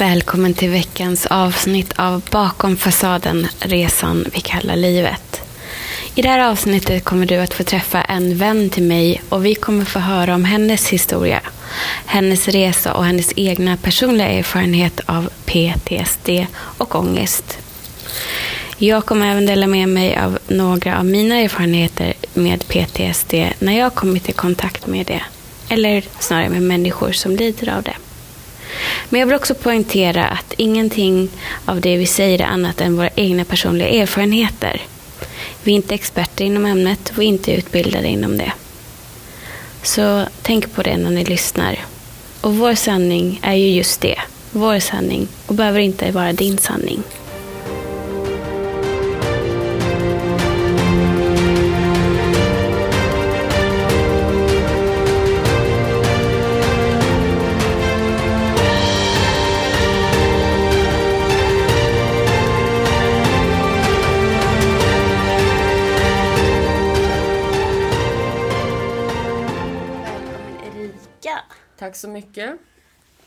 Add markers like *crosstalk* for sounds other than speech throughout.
Välkommen till veckans avsnitt av Bakom fasaden, resan vi kallar livet. I det här avsnittet kommer du att få träffa en vän till mig och vi kommer få höra om hennes historia, hennes resa och hennes egna personliga erfarenhet av PTSD och ångest. Jag kommer även dela med mig av några av mina erfarenheter med PTSD när jag kommit i kontakt med det, eller snarare med människor som lider av det. Men jag vill också poängtera att ingenting av det vi säger är annat än våra egna personliga erfarenheter. Vi är inte experter inom ämnet och inte utbildade inom det. Så tänk på det när ni lyssnar. Och vår sanning är ju just det, vår sanning och behöver inte vara din sanning. Tack så mycket.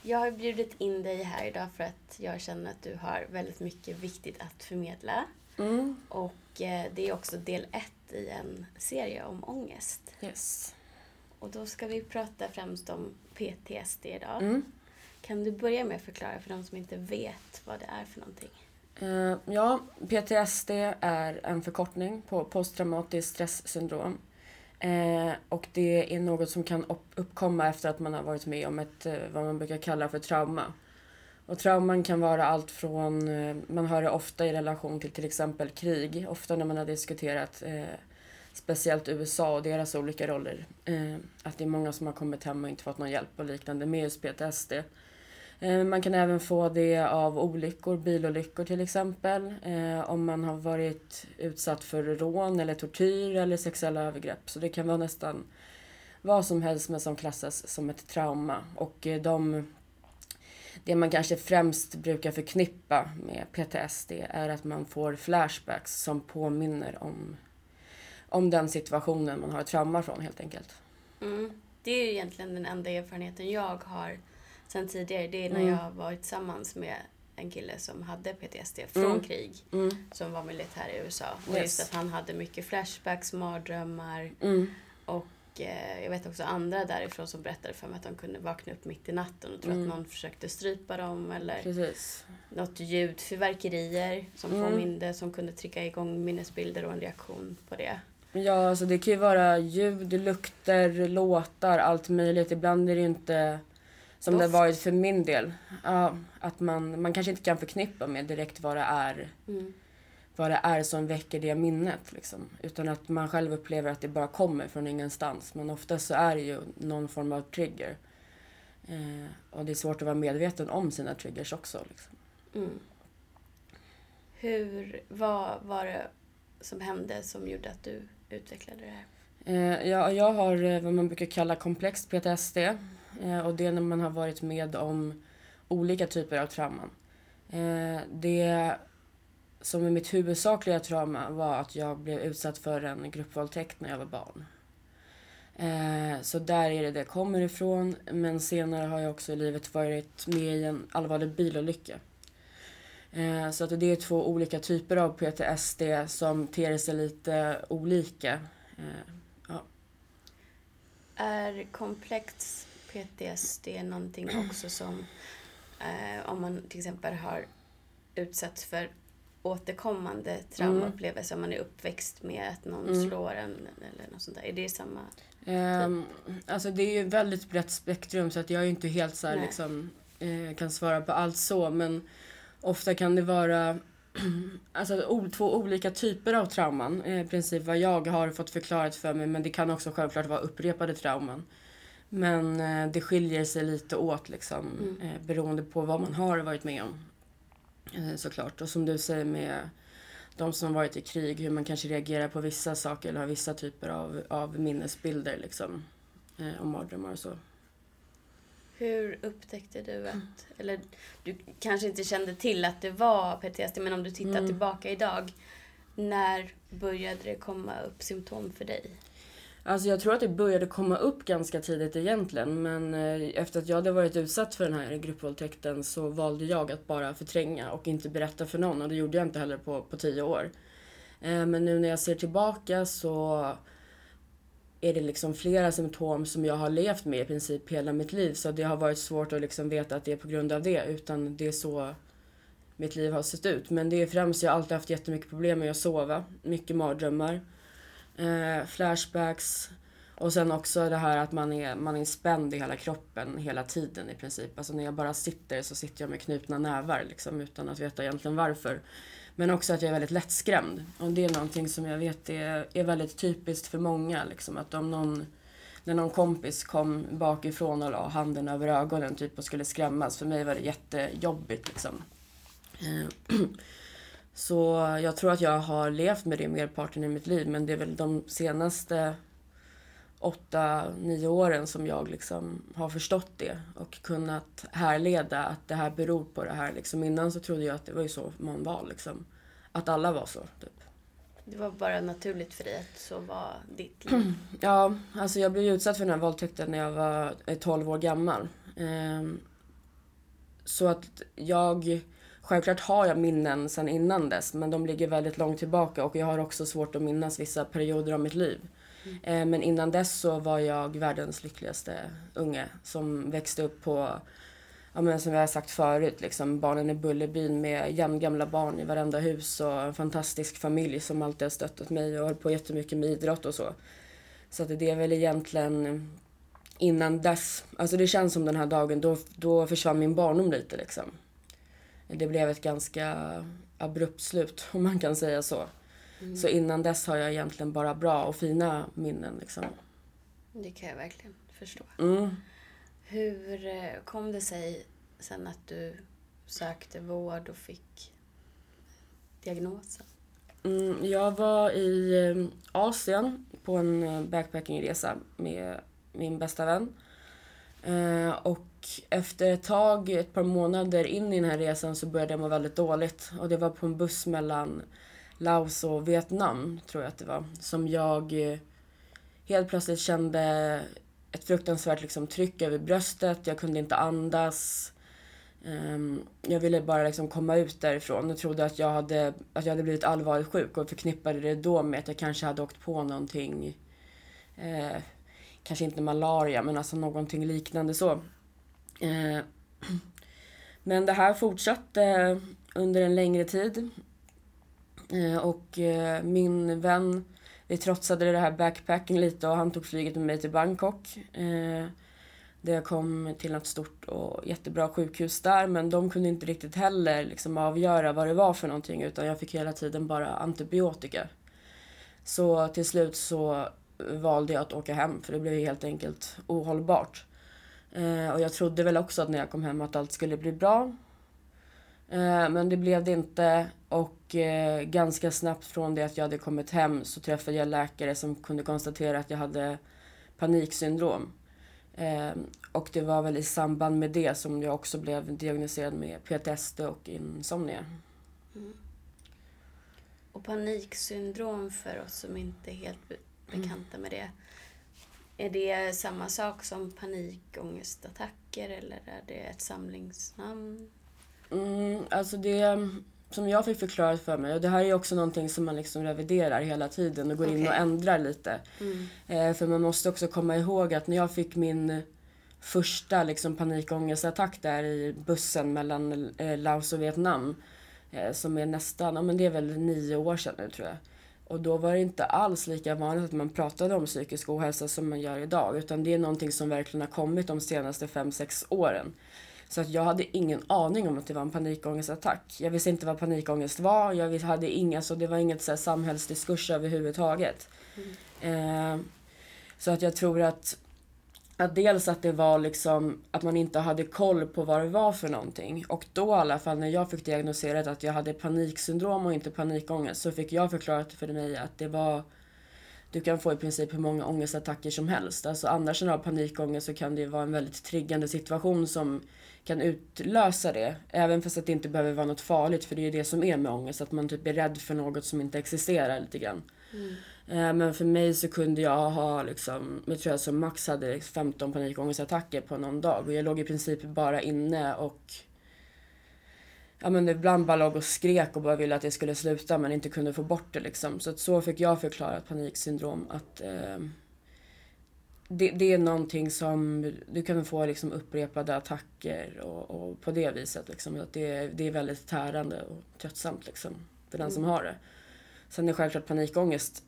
Jag har bjudit in dig här idag för att jag känner att du har väldigt mycket viktigt att förmedla. Mm. Och eh, det är också del ett i en serie om ångest. Yes. Och då ska vi prata främst om PTSD idag. Mm. Kan du börja med att förklara för de som inte vet vad det är för någonting? Uh, ja, PTSD är en förkortning på posttraumatiskt stresssyndrom. Eh, och det är något som kan uppkomma efter att man har varit med om ett, eh, vad man brukar kalla för trauma. Och trauman kan vara allt från, eh, man hör det ofta i relation till till exempel krig, ofta när man har diskuterat eh, speciellt USA och deras olika roller. Eh, att det är många som har kommit hem och inte fått någon hjälp och liknande med just PTSD. Eh, man kan även få det av olyckor, bilolyckor till exempel. Eh, om man har varit utsatt för rån eller tortyr eller sexuella övergrepp. Så det kan vara nästan vad som helst men som klassas som ett trauma. Och eh, de, det man kanske främst brukar förknippa med PTSD är att man får flashbacks som påminner om, om den situationen man har ett trauma från helt enkelt. Mm. Det är ju egentligen den enda erfarenheten jag har sen tidigare. Det är när mm. jag var tillsammans med en kille som hade PTSD från mm. krig. Mm. Som var militär i USA. Och yes. just att han hade mycket flashbacks, mardrömmar. Mm. Och eh, jag vet också andra därifrån som berättade för mig att de kunde vakna upp mitt i natten och tro att mm. någon försökte strypa dem. Eller Precis. något ljud, fyrverkerier som mm. påminde, som kunde trigga igång minnesbilder och en reaktion på det. Ja, alltså det kan ju vara ljud, lukter, låtar, allt möjligt. Ibland är det inte som Doft. det varit för min del. Ja, att man, man kanske inte kan förknippa med direkt vad det är. Mm. Vad det är som väcker det minnet. Liksom. Utan att man själv upplever att det bara kommer från ingenstans. Men ofta så är det ju någon form av trigger. Eh, och det är svårt att vara medveten om sina triggers också. Liksom. Mm. Hur, vad var det som hände som gjorde att du utvecklade det här? Eh, ja, jag har eh, vad man brukar kalla komplext PTSD. Eh, och det är när man har varit med om olika typer av trauman. Eh, det som är mitt huvudsakliga trauma var att jag blev utsatt för en gruppvåldtäkt när jag var barn. Eh, så där är det det kommer ifrån. Men senare har jag också i livet varit med i en allvarlig bilolycka. Så att det är två olika typer av PTSD som ter sig lite olika. Ja. Är komplex PTSD är någonting också som eh, om man till exempel har utsatts för återkommande traumaupplevelser, mm. man är uppväxt med att någon mm. slår en eller något sånt där. Är det samma? Um, alltså det är ju väldigt brett spektrum så att jag är inte helt så här, liksom eh, kan svara på allt så men ofta kan det vara *clears throat* alltså, två olika typer av trauman. Eh, I princip vad jag har fått förklarat för mig men det kan också självklart vara upprepade trauman. Men eh, det skiljer sig lite åt liksom, mm. eh, beroende på vad man har varit med om. Eh, såklart. Och som du säger med de som varit i krig, hur man kanske reagerar på vissa saker eller har vissa typer av, av minnesbilder liksom. Eh, och mardrömmar och så. Hur upptäckte du att, eller du kanske inte kände till att det var PTSD, men om du tittar mm. tillbaka idag, när började det komma upp symptom för dig? Alltså jag tror att det började komma upp ganska tidigt egentligen men eh, efter att jag hade varit utsatt för den här gruppvåldtäkten så valde jag att bara förtränga och inte berätta för någon och det gjorde jag inte heller på, på tio år. Eh, men nu när jag ser tillbaka så är det liksom flera symptom som jag har levt med i princip hela mitt liv så det har varit svårt att liksom veta att det är på grund av det utan det är så mitt liv har sett ut. Men det är främst, jag har alltid haft jättemycket problem med att sova, mycket mardrömmar eh, flashbacks och sen också det här att man är, man är spänd i hela kroppen hela tiden i princip. Alltså när jag bara sitter så sitter jag med knutna nävar liksom utan att veta egentligen varför. Men också att jag är väldigt lättskrämd. Och det är någonting som jag vet är, är väldigt typiskt för många. Liksom, att om någon, när någon kompis kom bakifrån och la handen över ögonen typ och skulle skrämmas. För mig var det jättejobbigt liksom. Eh, *clears throat* Eh, Så jag tror att jag har levt med det merparten i mitt liv men det är väl de senaste åtta, nio åren som jag liksom har förstått det och kunnat härleda att det här beror på det här. Liksom innan så trodde jag att det var ju så man var liksom. Att alla var så. Typ. Det var bara naturligt för dig att så var ditt liv? *clears throat* Ja, alltså jag blev utsatt för den här våldtäkten när jag var 12 år gammal. Ehm, så att jag Självklart har jag minnen sen innan dess men de ligger väldigt långt tillbaka och jag har också svårt att minnas vissa perioder av mitt liv. Mm. Men innan dess så var jag världens lyckligaste unge som växte upp på, ja men som jag har sagt förut, liksom barnen i Bullerbyn med jämngamla barn i varenda hus och en fantastisk familj som alltid har stöttat mig och höll på jättemycket med idrott och så. Så att det är väl egentligen innan dess, alltså det känns som den här dagen, då, då försvann min barndom lite liksom det blev ett ganska abrupt slut, om man kan säga så. Mm. Så innan dess har jag egentligen bara bra och fina minnen. Liksom. Det kan jag verkligen förstå. Mm. Hur eh, kom det sig sen att du sökte vård och fick diagnosen? Mm, jag var i eh, Asien på en eh, backpackingresa med min bästa vän. Och efter ett tag, ett par månader in i den här resan så började jag må väldigt dåligt. Och det var på en buss mellan Laos och Vietnam, tror jag att det var, som jag eh, helt plötsligt kände ett fruktansvärt liksom, tryck över bröstet. Jag kunde inte andas. Um, jag ville bara liksom komma ut därifrån och trodde att jag, hade, att jag hade blivit allvarligt sjuk och förknippade det då med att jag kanske hade åkt på någonting. Eh, kanske inte malaria, men alltså någonting liknande så. Eh, men det här fortsatte under en längre tid. Eh, och eh, min vän, vi trotsade det här backpacken lite och han tog flyget med mig till Bangkok. Där jag kom till något stort och jättebra sjukhus där men de kunde inte riktigt heller liksom avgöra vad det var för någonting utan jag fick hela tiden bara antibiotika. Så till slut så valde jag att åka hem för det blev helt enkelt ohållbart. Eh, och jag trodde väl också att när jag kom hem att allt skulle bli bra. Eh, men det blev det inte och eh, ganska snabbt från det att jag hade kommit hem så träffade jag läkare som kunde konstatera att jag hade paniksyndrom. Och det var väl i samband med det som jag också blev diagnostiserad med PTSD och insomnia. Mm. Och paniksyndrom för oss som inte är helt bekanta med det. Är det samma sak som panikångestattacker eller är det ett samlingsnamn? Mm, alltså det som jag fick förklarat för mig, och det här är också någonting som man liksom reviderar hela tiden och går okay. in och ändrar lite. Mm. Eh, för man måste också komma ihåg att när jag fick min första liksom panikångestattack där i bussen mellan eh, Laos och Vietnam, eh, som är nästan, ja men det är väl nio år sedan nu tror jag. Och då var det inte alls lika vanligt att man pratade om psykisk ohälsa som man gör idag. Utan det är någonting som verkligen har kommit de senaste 5-6 åren. Så att jag hade ingen aning om att det var en panikångestattack. Jag visste inte vad panikångest var. Jag hade inga, så det var inget så här samhällsdiskurs överhuvudtaget. Mm. Eh, så att jag tror att att dels att det var liksom att man inte hade koll på vad det var för någonting. Och då i alla fall när jag fick diagnoserat att jag hade paniksyndrom och inte panikångest så fick jag förklarat för mig att det var du kan få i princip hur många ångestattacker som helst. Alltså annars när du har panikångest så kan det vara en väldigt triggande situation som kan utlösa det. Även fast att det inte behöver vara något farligt för det är det som är med ångest. Att man typ är rädd för något som inte existerar lite grann. Mm. Eh, men för mig så kunde jag ha liksom, jag tror jag som max hade 15 panikångestattacker på någon dag och jag låg i princip bara inne och ja men ibland bara låg och skrek och bara ville att det skulle sluta men inte kunde få bort det liksom. Så att så fick jag förklara paniksyndrom att eh, det, det, är någonting som du kan få liksom upprepade attacker och, och på det viset liksom. Att det, det är väldigt tärande och tröttsamt liksom för den mm. som har det. Sen är självklart panikångest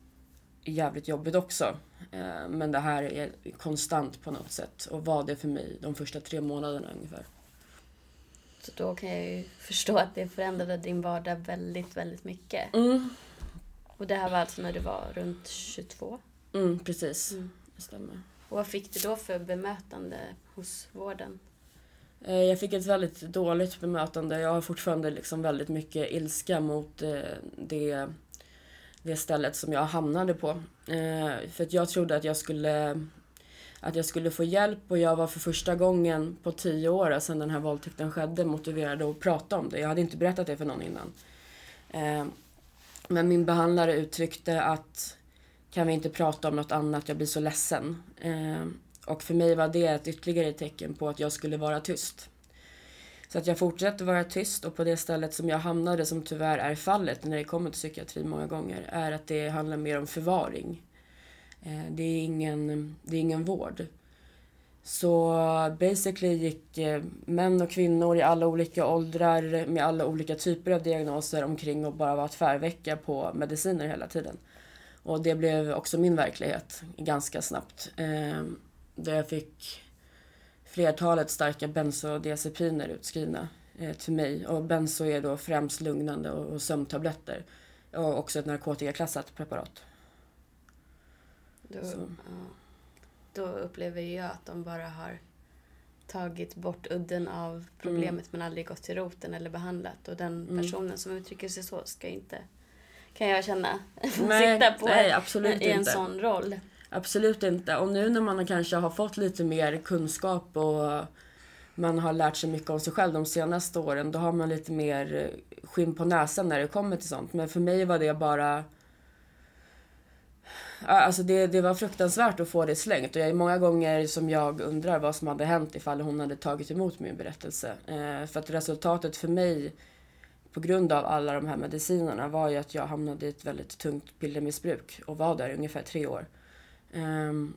jävligt jobbigt också. Eh, men det här är konstant på något sätt och var det för mig de första tre månaderna ungefär. Så då kan jag ju förstå att det förändrade din vardag väldigt, väldigt mycket. Mm. Och det här var alltså när du var runt 22? Mm, precis. Mm. Det stämmer. Och vad fick du då för bemötande hos vården? Eh, jag fick ett väldigt dåligt bemötande. Jag har fortfarande liksom väldigt mycket ilska mot eh, det, det stället som jag hamnade på. Eh, för att jag trodde att jag skulle att jag skulle få hjälp och jag var för första gången på tio år sedan den här våldtäkten skedde motiverad att prata om det. Jag hade inte berättat det för någon innan. Eh, men min behandlare uttryckte att kan vi inte prata om något annat, jag blir så ledsen. Eh, och för mig var det ett ytterligare tecken på att jag skulle vara tyst. Så att jag fortsätter vara tyst och på det stället som jag hamnade, som tyvärr är fallet när det kommer till psykiatri många gånger, är att det handlar mer om förvaring. Eh, det, är ingen, det är ingen vård. Så basically gick eh, män och kvinnor i alla olika åldrar med alla olika typer av diagnoser omkring och bara var tvärvecka på mediciner hela tiden. Och det blev också min verklighet ganska snabbt. Eh, där jag fick flertalet starka bensodiazepiner utskrivna eh, till mig. Och benzo är då främst lugnande och, och sömntabletter. Och också ett narkotikaklassat preparat. Då, ja, då upplever jag att de bara har tagit bort udden av problemet mm. men aldrig gått till roten eller behandlat. Och den mm. personen mm. som uttrycker sig så ska inte kan jag känna. *laughs* Nej, sitta på nej, absolut i en inte. sån roll. Absolut inte. Och nu när man kanske har fått lite mer kunskap och man har lärt sig mycket om sig själv de senaste åren, då har man lite mer eh, skinn på näsan när det kommer till sånt. Men för mig var det bara... Alltså det, det var fruktansvärt att få det slängt och jag är många gånger som jag undrar vad som hade hänt ifall hon hade tagit emot min berättelse. Eh, för att resultatet för mig på grund av alla de här medicinerna var ju att jag hamnade i ett väldigt tungt pillermissbruk och var där i ungefär tre år. Um,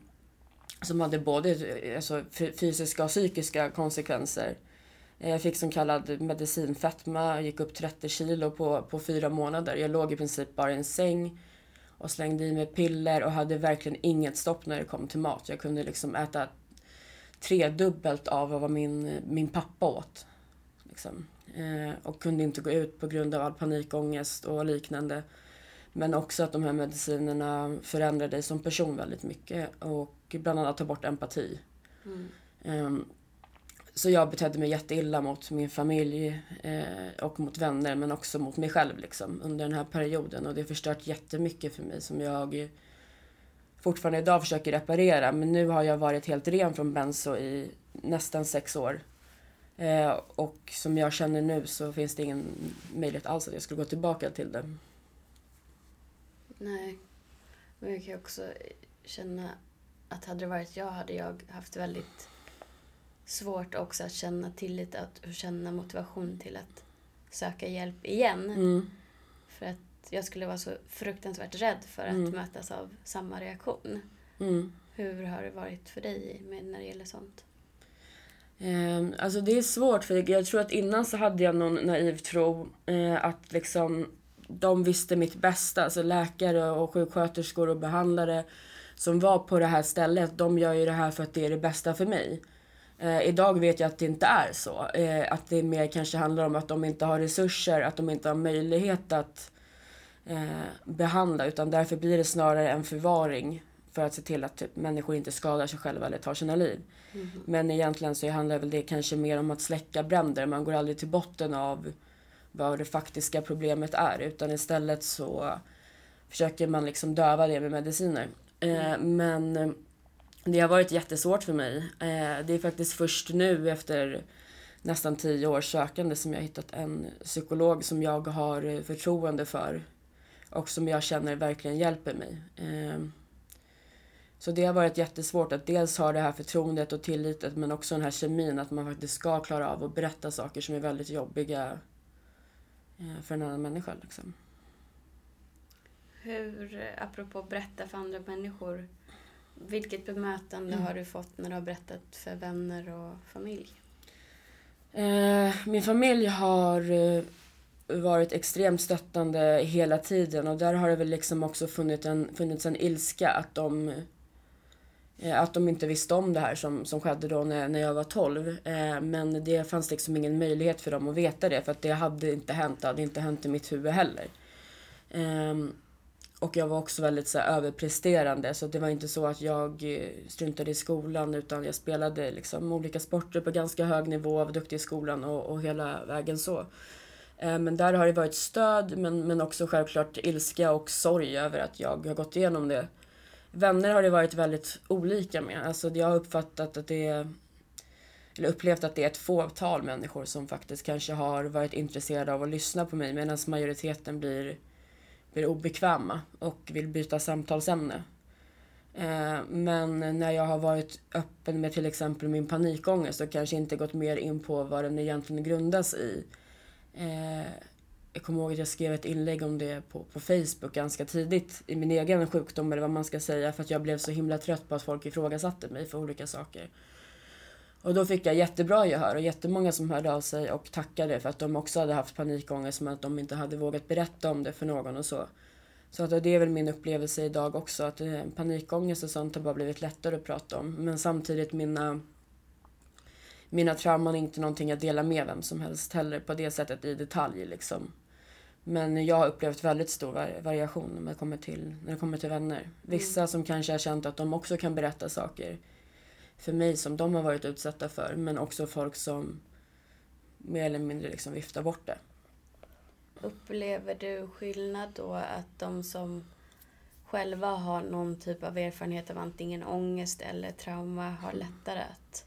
som hade både eh, alltså, fysiska och psykiska konsekvenser. Eh, jag fick som kallad medicinfetma, gick upp 30 kilo på, på fyra månader. Jag låg i princip bara i en säng och slängde i mig piller och hade verkligen inget stopp när det kom till mat. Jag kunde liksom äta tredubbelt av vad min, min pappa åt. Liksom. Eh, och kunde inte gå ut på grund av all panikångest och liknande. Men också att de här medicinerna förändrar dig som person väldigt mycket och bland annat tar bort empati. Mm. Um, så jag betedde mig jätteilla mot min familj eh, och mot vänner men också mot mig själv liksom, under den här perioden och det har förstört jättemycket för mig som jag fortfarande idag försöker reparera men nu har jag varit helt ren från benzo i nästan sex år. Eh, och som jag känner nu så finns det ingen möjlighet alls att jag skulle gå tillbaka till det. Nej. Men jag kan också känna att hade det varit jag hade jag haft väldigt svårt också att känna tillit och känna motivation till att söka hjälp igen. Mm. För att jag skulle vara så fruktansvärt rädd för att mm. mötas av samma reaktion. Mm. Hur har det varit för dig med, när det gäller sånt? Eh, alltså det är svårt för jag tror att innan så hade jag någon naiv tro eh, att liksom de visste mitt bästa. Alltså läkare och sjuksköterskor och behandlare som var på det här stället, de gör ju det här för att det är det bästa för mig. Eh, idag vet jag att det inte är så. Eh, att det mer kanske handlar om att de inte har resurser, att de inte har möjlighet att eh, behandla utan därför blir det snarare en förvaring för att se till att typ, människor inte skadar sig själva eller tar sina liv. Mm. Men egentligen så handlar väl det kanske mer om att släcka bränder. Man går aldrig till botten av vad det faktiska problemet är utan istället så försöker man liksom döva det med mediciner. Eh, mm. men det har varit jättesvårt för mig. Eh, det är faktiskt först nu efter nästan tio års sökande som jag har hittat en psykolog som jag har förtroende för och som jag känner verkligen hjälper mig. Eh, så det har varit jättesvårt att dels ha det här förtroendet och tilliten men också den här kemin att man faktiskt ska klara av att berätta saker som är väldigt jobbiga eh, för en annan människa. Liksom. Hur, apropå berätta för andra människor, vilket bemötande mm. har du fått när du har berättat för vänner och familj? Eh, min familj har eh, varit extremt stöttande hela tiden och där har det väl liksom också funnits en, funnits en ilska att de eh, Eh, att de inte visste om det här som, som skedde då när, när jag var 12. Eh, men det fanns liksom ingen möjlighet för dem att veta det för att det hade inte hänt. Det hade inte hänt i mitt huvud heller. Ehm, och jag var också väldigt så här, överpresterande så det var inte så att jag eh, struntade i skolan utan jag spelade liksom olika sporter på ganska hög nivå, var duktig i skolan och, och hela vägen så. Men där har det varit stöd men, men också självklart ilska och sorg över att jag har gått igenom det. Vänner har det varit väldigt olika med. Alltså jag har uppfattat att det är eller upplevt att det är ett fåtal människor som faktiskt kanske har varit intresserade av att lyssna på mig medan majoriteten blir blir obekväma och vill byta samtalsämne. Eh, men när jag har varit öppen med till exempel min panikångest och kanske inte gått mer in på vad den egentligen grundas i. Eh, jag kommer ihåg att jag skrev ett inlägg om det på, på Facebook ganska tidigt i min egen sjukdom eller vad man ska säga för att jag blev så himla trött på att folk ifrågasatte mig för olika saker. Och då fick jag jättebra gehör och jättemånga som hörde av sig och tackade för att de också hade haft panikångest men att de inte hade vågat berätta om det för någon och så. Så att det är väl min upplevelse idag också att eh, panikångest och sånt har bara blivit lättare att prata om. Men samtidigt mina mina trauman är inte någonting jag delar med vem som helst heller på det sättet i detalj liksom. Men jag har upplevt väldigt stor variation när det kommer till, när det kommer till vänner. Vissa mm. som kanske har känt att de också kan berätta saker för mig som de har varit utsatta för. Men också folk som mer eller mindre liksom viftar bort det. Upplever du skillnad då att de som själva har någon typ av erfarenhet av antingen ångest eller trauma har lättare att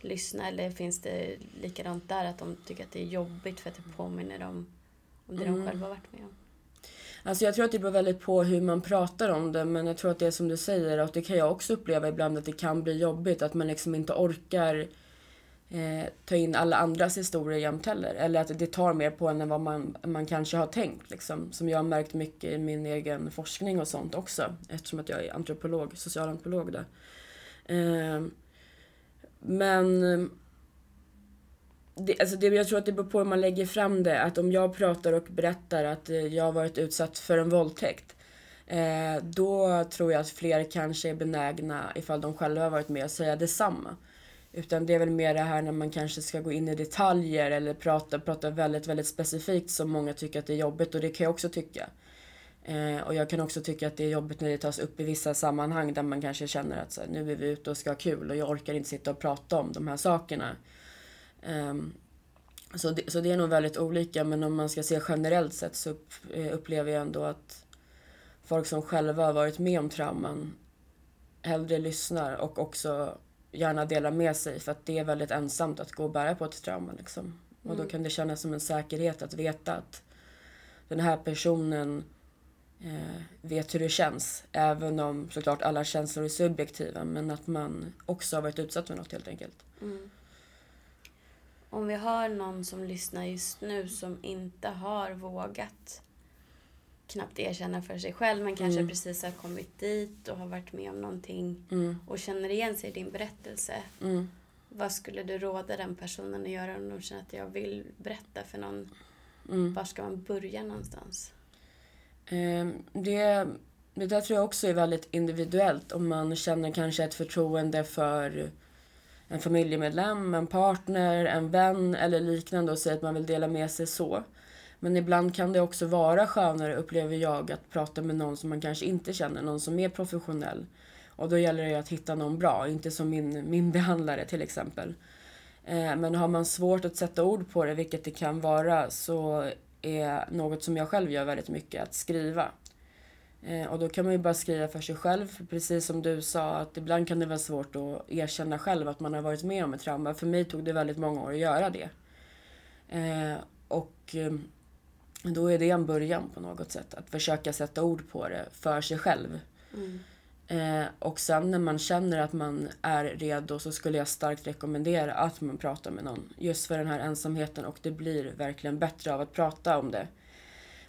lyssna? Eller finns det likadant där, att de tycker att det är jobbigt för att det påminner dem om det mm. de själva varit med om? Alltså jag tror att det beror väldigt på hur man pratar om det men jag tror att det är som du säger och det kan jag också uppleva ibland att det kan bli jobbigt att man liksom inte orkar eh, ta in alla andras historier jämt heller. Eller att det tar mer på en än vad man, man kanske har tänkt. Liksom. Som jag har märkt mycket i min egen forskning och sånt också. Eftersom att jag är antropolog, socialantropolog där. Eh, men det, alltså det, jag tror att det beror på hur man lägger fram det. Att om jag pratar och berättar att eh, jag har varit utsatt för en våldtäkt. Eh, då tror jag att fler kanske är benägna, ifall de själva har varit med, att säga detsamma. Utan det är väl mer det här när man kanske ska gå in i detaljer eller prata, prata väldigt, väldigt specifikt som många tycker att det är jobbigt och det kan jag också tycka. Eh, och jag kan också tycka att det är jobbigt när det tas upp i vissa sammanhang där man kanske känner att så här, nu är vi ute och ska ha kul och jag orkar inte sitta och prata om de här sakerna. Um, så, det, så det är nog väldigt olika men om man ska se generellt sett så eh, upplever jag ändå att folk som själva har varit med om trauman hellre lyssnar och också gärna delar med sig för att det är väldigt ensamt att gå och bära på ett trauma. Liksom. Och då mm. kan det kännas som en säkerhet att veta att den här personen eh, vet hur det känns. Även om såklart alla känslor är subjektiva men att man också har varit utsatt för något helt enkelt. Mm om vi har någon som lyssnar just nu som inte har vågat knappt erkänna för sig själv men kanske mm. precis har kommit dit och har varit med om någonting mm. och känner igen sig i din berättelse. Mm. Vad skulle du råda den personen att göra om de känner att jag vill berätta för någon? Mm. Var ska man börja någonstans? Um, det, det där tror jag också är väldigt individuellt. Om man känner kanske ett förtroende för en familjemedlem, en partner, en vän eller liknande och säger att man vill dela med sig så. Men ibland kan det också vara skönare, upplever jag, att prata med någon som man kanske inte känner, någon som är professionell. Och då gäller det att hitta någon bra, inte som min, min behandlare till exempel. Eh, men har man svårt att sätta ord på det, vilket det kan vara, så är något som jag själv gör väldigt mycket att skriva. Eh, och då kan man ju bara skriva för sig själv, för precis som du sa att ibland kan det vara svårt att erkänna själv att man har varit med om ett trauma. För mig tog det väldigt många år att göra det. Eh, och eh, då är det en början på något sätt. Att försöka sätta ord på det för sig själv. Mm. Eh, och sen när man känner att man är redo så skulle jag starkt rekommendera att man pratar med någon. Just för den här ensamheten och det blir verkligen bättre av att prata om det.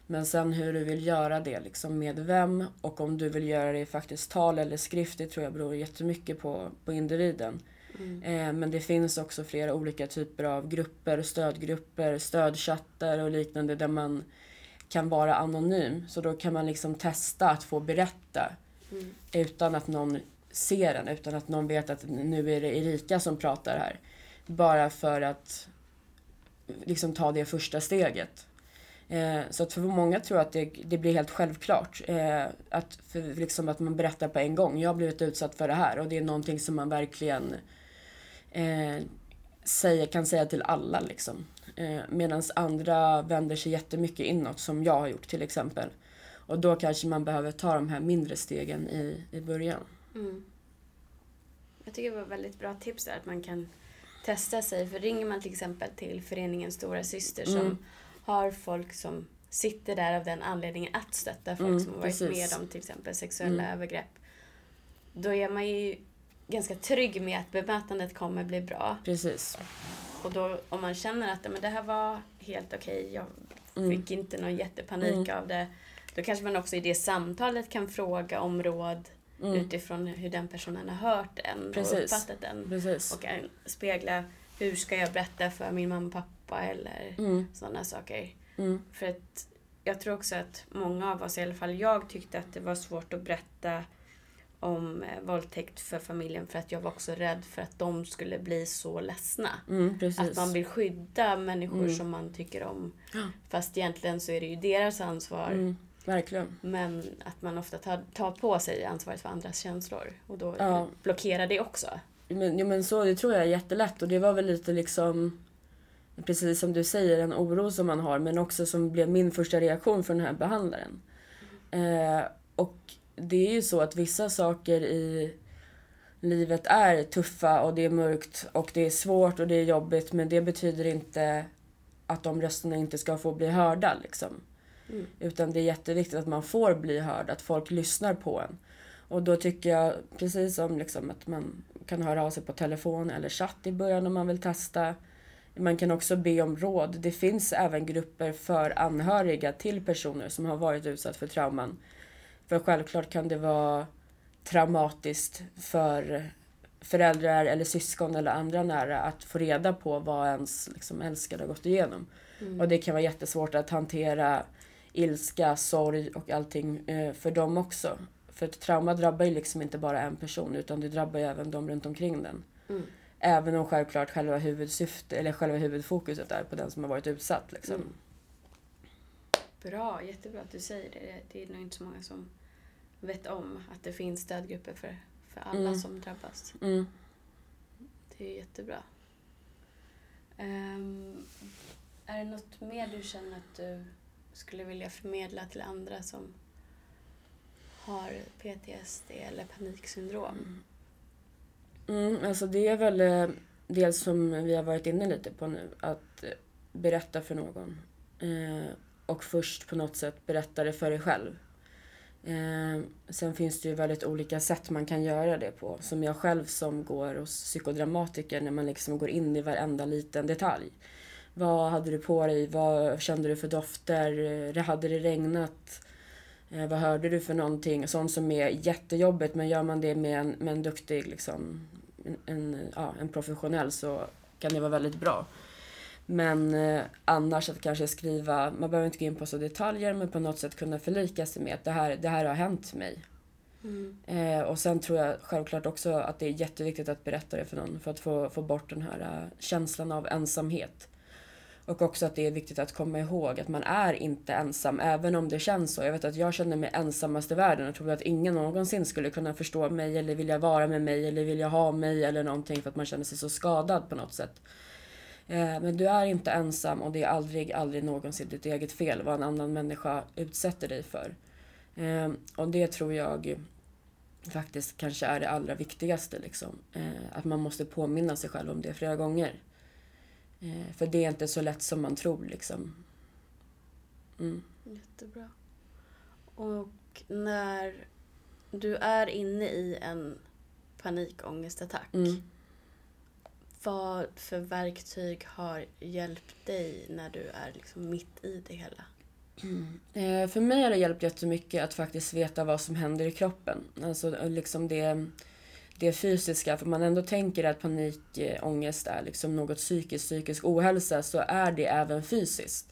Men sen hur du vill göra det, liksom med vem och om du vill göra det i faktiskt tal eller skrift, det tror jag beror jättemycket på, på individen. Mm. Eh, men det finns också flera olika typer av grupper, stödgrupper, stödchattar och liknande där man kan vara anonym. Så då kan man liksom testa att få berätta Mm. utan att någon ser en, utan att någon vet att nu är det Erika som pratar här. Bara för att liksom ta det första steget. Eh, så att för många tror att det, det blir helt självklart. Eh, att, för liksom att man berättar på en gång. Jag har blivit utsatt för det här och det är någonting som man verkligen eh, säger, kan säga till alla. Liksom. Eh, Medan andra vänder sig jättemycket inåt som jag har gjort till exempel. Och då kanske man behöver ta de här mindre stegen i, i början. Mm. Jag tycker det var väldigt bra tips där, att man kan testa sig. För ringer man till exempel till föreningen Stora Syster som Mm. Har folk som sitter där av den anledningen att stötta folk Mm, som har varit precis. med om till exempel sexuella Mm. övergrepp. Då är man ju ganska trygg med att bemötandet kommer bli bra. Precis. Och då om man känner att men det här var helt okej, jag Mm. fick inte någon jättepanik Mm. av det. Då kanske man också i det samtalet kan fråga om råd Mm. utifrån hur den personen har hört en och uppfattat den. Precis. Och kan spegla hur ska jag berätta för min mamma och pappa eller Mm. sådana saker. Mm. För att jag tror också att många av oss, i alla fall jag, tyckte att det var svårt att berätta om eh, våldtäkt för familjen för att jag var också rädd för att de skulle bli så ledsna. Mm. Att man vill skydda människor Mm. som man tycker om. Ja. Fast egentligen så är det ju deras ansvar. Mm. Verkligen. Men att man ofta tar, tar på sig ansvaret för andras känslor. Och då Ja. blockerar det också. Men, jo, men så, det tror jag är jättelätt och det var väl lite liksom Precis som du säger, en oro som man har men också som blev min första reaktion från den här behandlaren. Eh, och det är ju så att vissa saker i livet är tuffa och det är mörkt och det är svårt och det är jobbigt men det betyder inte att de rösterna inte ska få bli hörda liksom. Mm. Utan det är jätteviktigt att man får bli hörd, att folk lyssnar på en. Och då tycker jag, precis som liksom att man kan höra av sig på telefon eller chatt i början om man vill testa. Man kan också be om råd. Det finns även grupper för anhöriga till personer som har varit utsatt för trauman. För självklart kan det vara traumatiskt för föräldrar eller syskon eller andra nära att få reda på vad ens liksom, älskade har gått igenom. Mm. Och det kan vara jättesvårt att hantera ilska, sorg och allting eh, för dem också. För ett trauma drabbar ju liksom inte bara en person utan det drabbar ju även de runt omkring den. Mm. Även om självklart själva huvudsyfte eller själva huvudfokuset är på den som har varit utsatt. Liksom. Mm. Bra, jättebra att du säger det. Det är nog inte så många som vet om att det finns stödgrupper för, för alla Mm. som drabbas. Mm. Det är jättebra. Ehm, är det något mer du känner att du skulle vilja förmedla till andra som har PTSD eller paniksyndrom? Mm, alltså det är väl eh, dels som vi har varit inne lite på nu, att eh, berätta för någon. Eh, och först på något sätt berätta det för dig själv. Eh, sen finns det ju väldigt olika sätt man kan göra det på. Som jag själv som går hos psykodramatiker när man liksom går in i varenda liten detalj. Vad hade du på dig? Vad kände du för dofter? Eh, hade det regnat? Eh, vad hörde du för någonting? Sånt som är jättejobbigt men gör man det med en, med en duktig, liksom, en, en, ja, en professionell så kan det vara väldigt bra. Men eh, annars att kanske skriva, man behöver inte gå in på så detaljer men på något sätt kunna förlika sig med att det här, det här har hänt mig. Mm. Eh, och sen tror jag självklart också att det är jätteviktigt att berätta det för någon för att få, få bort den här eh, känslan av ensamhet. Och också att det är viktigt att komma ihåg att man är inte ensam även om det känns så. Jag vet att jag känner mig ensammast i världen och tror att ingen någonsin skulle kunna förstå mig eller vilja vara med mig eller vilja ha mig eller någonting för att man känner sig så skadad på något sätt. Eh, men du är inte ensam och det är aldrig, aldrig någonsin ditt eget fel vad en annan människa utsätter dig för. Eh, och det tror jag faktiskt kanske är det allra viktigaste. Liksom. Eh, att man måste påminna sig själv om det flera gånger. Eh, För det är inte så lätt som man tror. Liksom. Mm. Jättebra. Och när du är inne i en panikångestattack. Mm. Vad för verktyg har hjälpt dig när du är liksom mitt i det hela? Eh, för mig har det hjälpt jättemycket att faktiskt veta vad som händer i kroppen. Alltså liksom det, det fysiska. För man ändå tänker att panikångest eh, är liksom något psykiskt, psykisk ohälsa, så är det även fysiskt.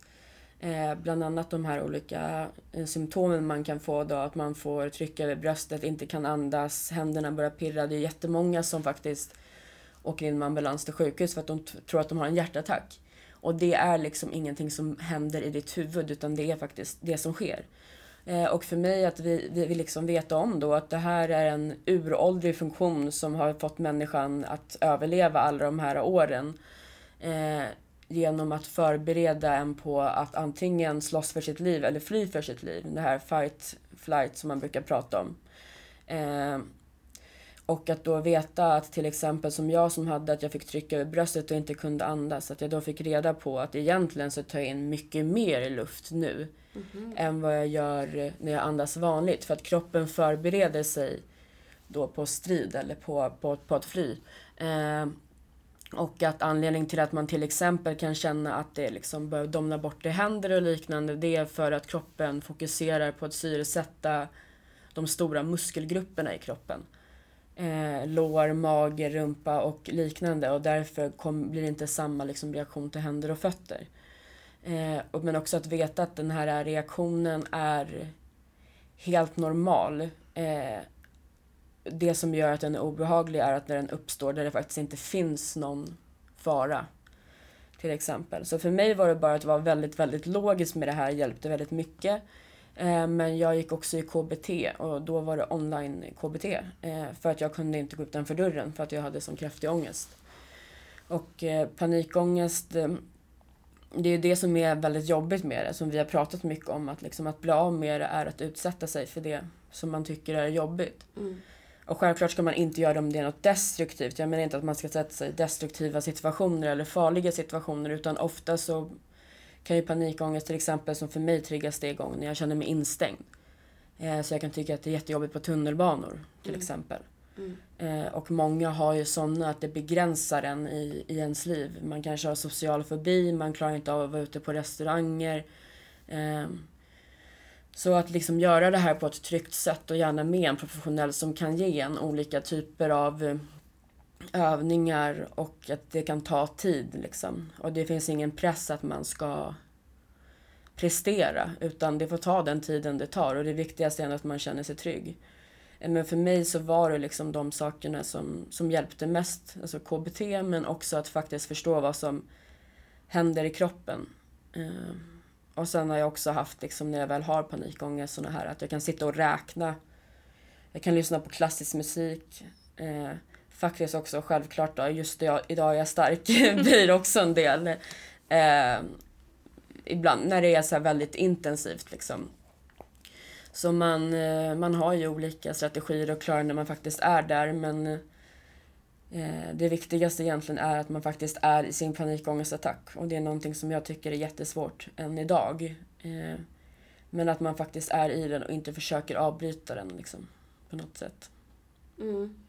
Eh, bland annat de här olika eh, symptomen man kan få då, att man får trycka över bröstet, inte kan andas, händerna börjar pirra. Det är jättemånga som faktiskt åker in med ambulans till sjukhus för att de t- tror att de har en hjärtattack. Och det är liksom ingenting som händer i ditt huvud utan det är faktiskt det som sker. Eh, och för mig att vi, vi vi liksom vet om då att det här är en uråldrig funktion som har fått människan att överleva alla de här åren. Eh, genom att förbereda en på att antingen slåss för sitt liv eller fly för sitt liv. Det här fight, flight som man brukar prata om. Eh, och att då veta att till exempel som jag som hade att jag fick trycka över bröstet och inte kunde andas. Att jag då fick reda på att egentligen så tar jag in mycket mer luft nu. Än vad jag gör när jag andas vanligt. För att kroppen förbereder sig då på strid eller på, på, på att fly. Eh, och att anledningen till att man till exempel kan känna att det liksom börjar domna bort i händer och liknande. Det är för att kroppen fokuserar på att syresätta de stora muskelgrupperna i kroppen eh, lår, mage, rumpa och liknande och därför kom, blir det inte samma liksom, reaktion till händer och fötter. Eh, och, men också att veta att den här reaktionen är helt normal. Eh, det som gör att den är obehaglig är att när den uppstår där det faktiskt inte finns någon fara. Till exempel. Så för mig var det bara att vara väldigt, väldigt logisk med det här hjälpte väldigt mycket. Eh, Men jag gick också i KBT och då var det online KBT. eh, För att jag kunde inte gå utanför dörren för att jag hade sån kraftig ångest. Och eh, panikångest, det är det som är väldigt jobbigt med det, som vi har pratat mycket om. Att, liksom, att bli av med det är att utsätta sig för det som man tycker är jobbigt. Mm. Och självklart ska man inte göra det om det är något destruktivt. Jag menar inte att man ska sätta sig i destruktiva situationer eller farliga situationer utan ofta så kan ju panikångest till exempel som för mig triggas det igång när jag känner mig instängd. Eh, så jag kan tycka att det är jättejobbigt på tunnelbanor till exempel. Mm. Eh, och många har ju sådana att det begränsar en i, i ens liv. Man kanske har social fobi, man klarar inte av att vara ute på restauranger. Eh, så att liksom göra det här på ett tryggt sätt och gärna med en professionell som kan ge en olika typer av övningar och att det kan ta tid. Liksom. Och det finns ingen press att man ska prestera utan det får ta den tiden det tar och det viktigaste är att man känner sig trygg. Eh, men för mig så var det liksom de sakerna som, som hjälpte mest, alltså KBT men också att faktiskt förstå vad som händer i kroppen. Eh, och sen har jag också haft, liksom, när jag väl har panikångest, såna här att jag kan sitta och räkna. Jag kan lyssna på klassisk musik. Eh, Faktiskt också självklart då, just det, jag, idag är jag stark, *laughs* blir också en del. Eh, ibland när det är så här väldigt intensivt liksom. Så man, eh, man har ju olika strategier och klarar när man faktiskt är där men eh, det viktigaste egentligen är att man faktiskt är i sin panikångestattack och det är någonting som jag tycker är jättesvårt än idag. Eh, Men att man faktiskt är i den och inte försöker avbryta den liksom, på något sätt. Mm.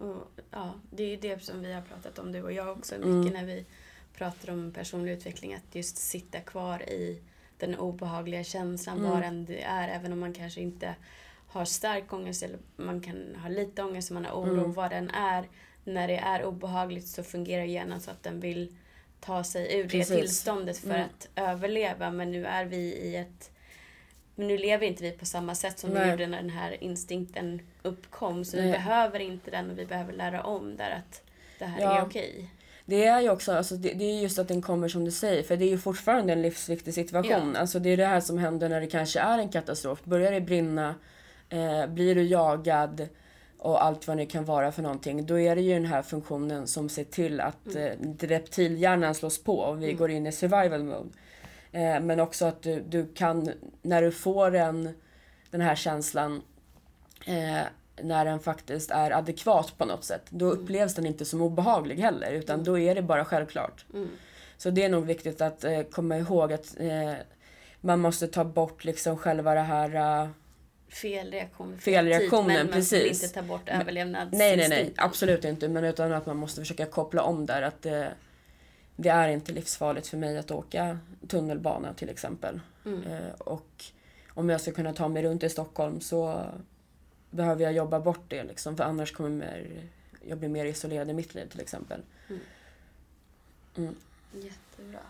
Och, ja, det är ju det som vi har pratat om, du och jag också, mycket Mm. när vi pratar om personlig utveckling. Att just sitta kvar i den obehagliga känslan, Mm. var än det är. Även om man kanske inte har stark ångest eller man kan ha lite ångest, man har oro, Mm. vad den är. När det är obehagligt så fungerar hjärnan så att den vill ta sig ur Precis. det tillståndet för Mm. att överleva. Men nu är vi i ett men nu lever inte vi på samma sätt som vi Nej. gjorde när den här instinkten uppkom. Så vi Nej. behöver inte den och vi behöver lära om där att det här Ja. är okej. Det är ju också, alltså det, det är just att den kommer som du säger, för det är ju fortfarande en livsviktig situation. Alltså det är det här som händer när det kanske är en katastrof. Börjar det brinna, eh, blir du jagad och allt vad det kan vara för någonting. Då är det ju den här funktionen som ser till att eh, reptilhjärnan slås på och vi går in i survival mode. Eh, men också att du, du kan, när du får en, den här känslan eh, när den faktiskt är adekvat på något sätt. Då upplevs den inte som obehaglig heller utan då är det bara självklart. Mm. Så det är nog viktigt att eh, komma ihåg att eh, man måste ta bort liksom själva det här... Uh, Felreaktion. Felreaktionen, men man precis. vill inte ta bort överlevnadsinstinkten. Nej, nej, nej. Absolut inte. Men utan att man måste försöka koppla om där. Att det, det är inte livsfarligt för mig att åka tunnelbana till exempel. Mm. Eh, och om jag ska kunna ta mig runt i Stockholm så behöver jag jobba bort det liksom. För annars kommer jag bli mer isolerad i mitt liv till exempel. Mm. Mm. Jättebra.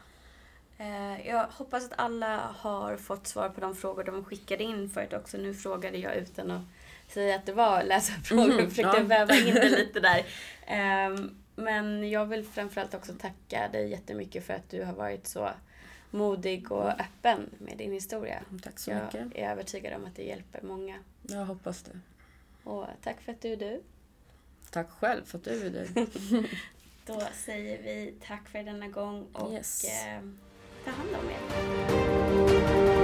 Eh, Jag hoppas att alla har fått svar på de frågor de skickade in förut också. Nu frågade jag utan att säga att det var läsarfrågor. Mhm, Jag försökte ja. väva in det lite där. *laughs* Ehm, Men jag vill framförallt också tacka dig jättemycket för att du har varit så modig och öppen med din historia. Tack så Jag mycket. är övertygad om att det hjälper många. Jag hoppas det. Och tack för att du är du. Tack själv för att du är du. *laughs* Då säger vi tack för denna gång och Yes. eh, ta hand om er.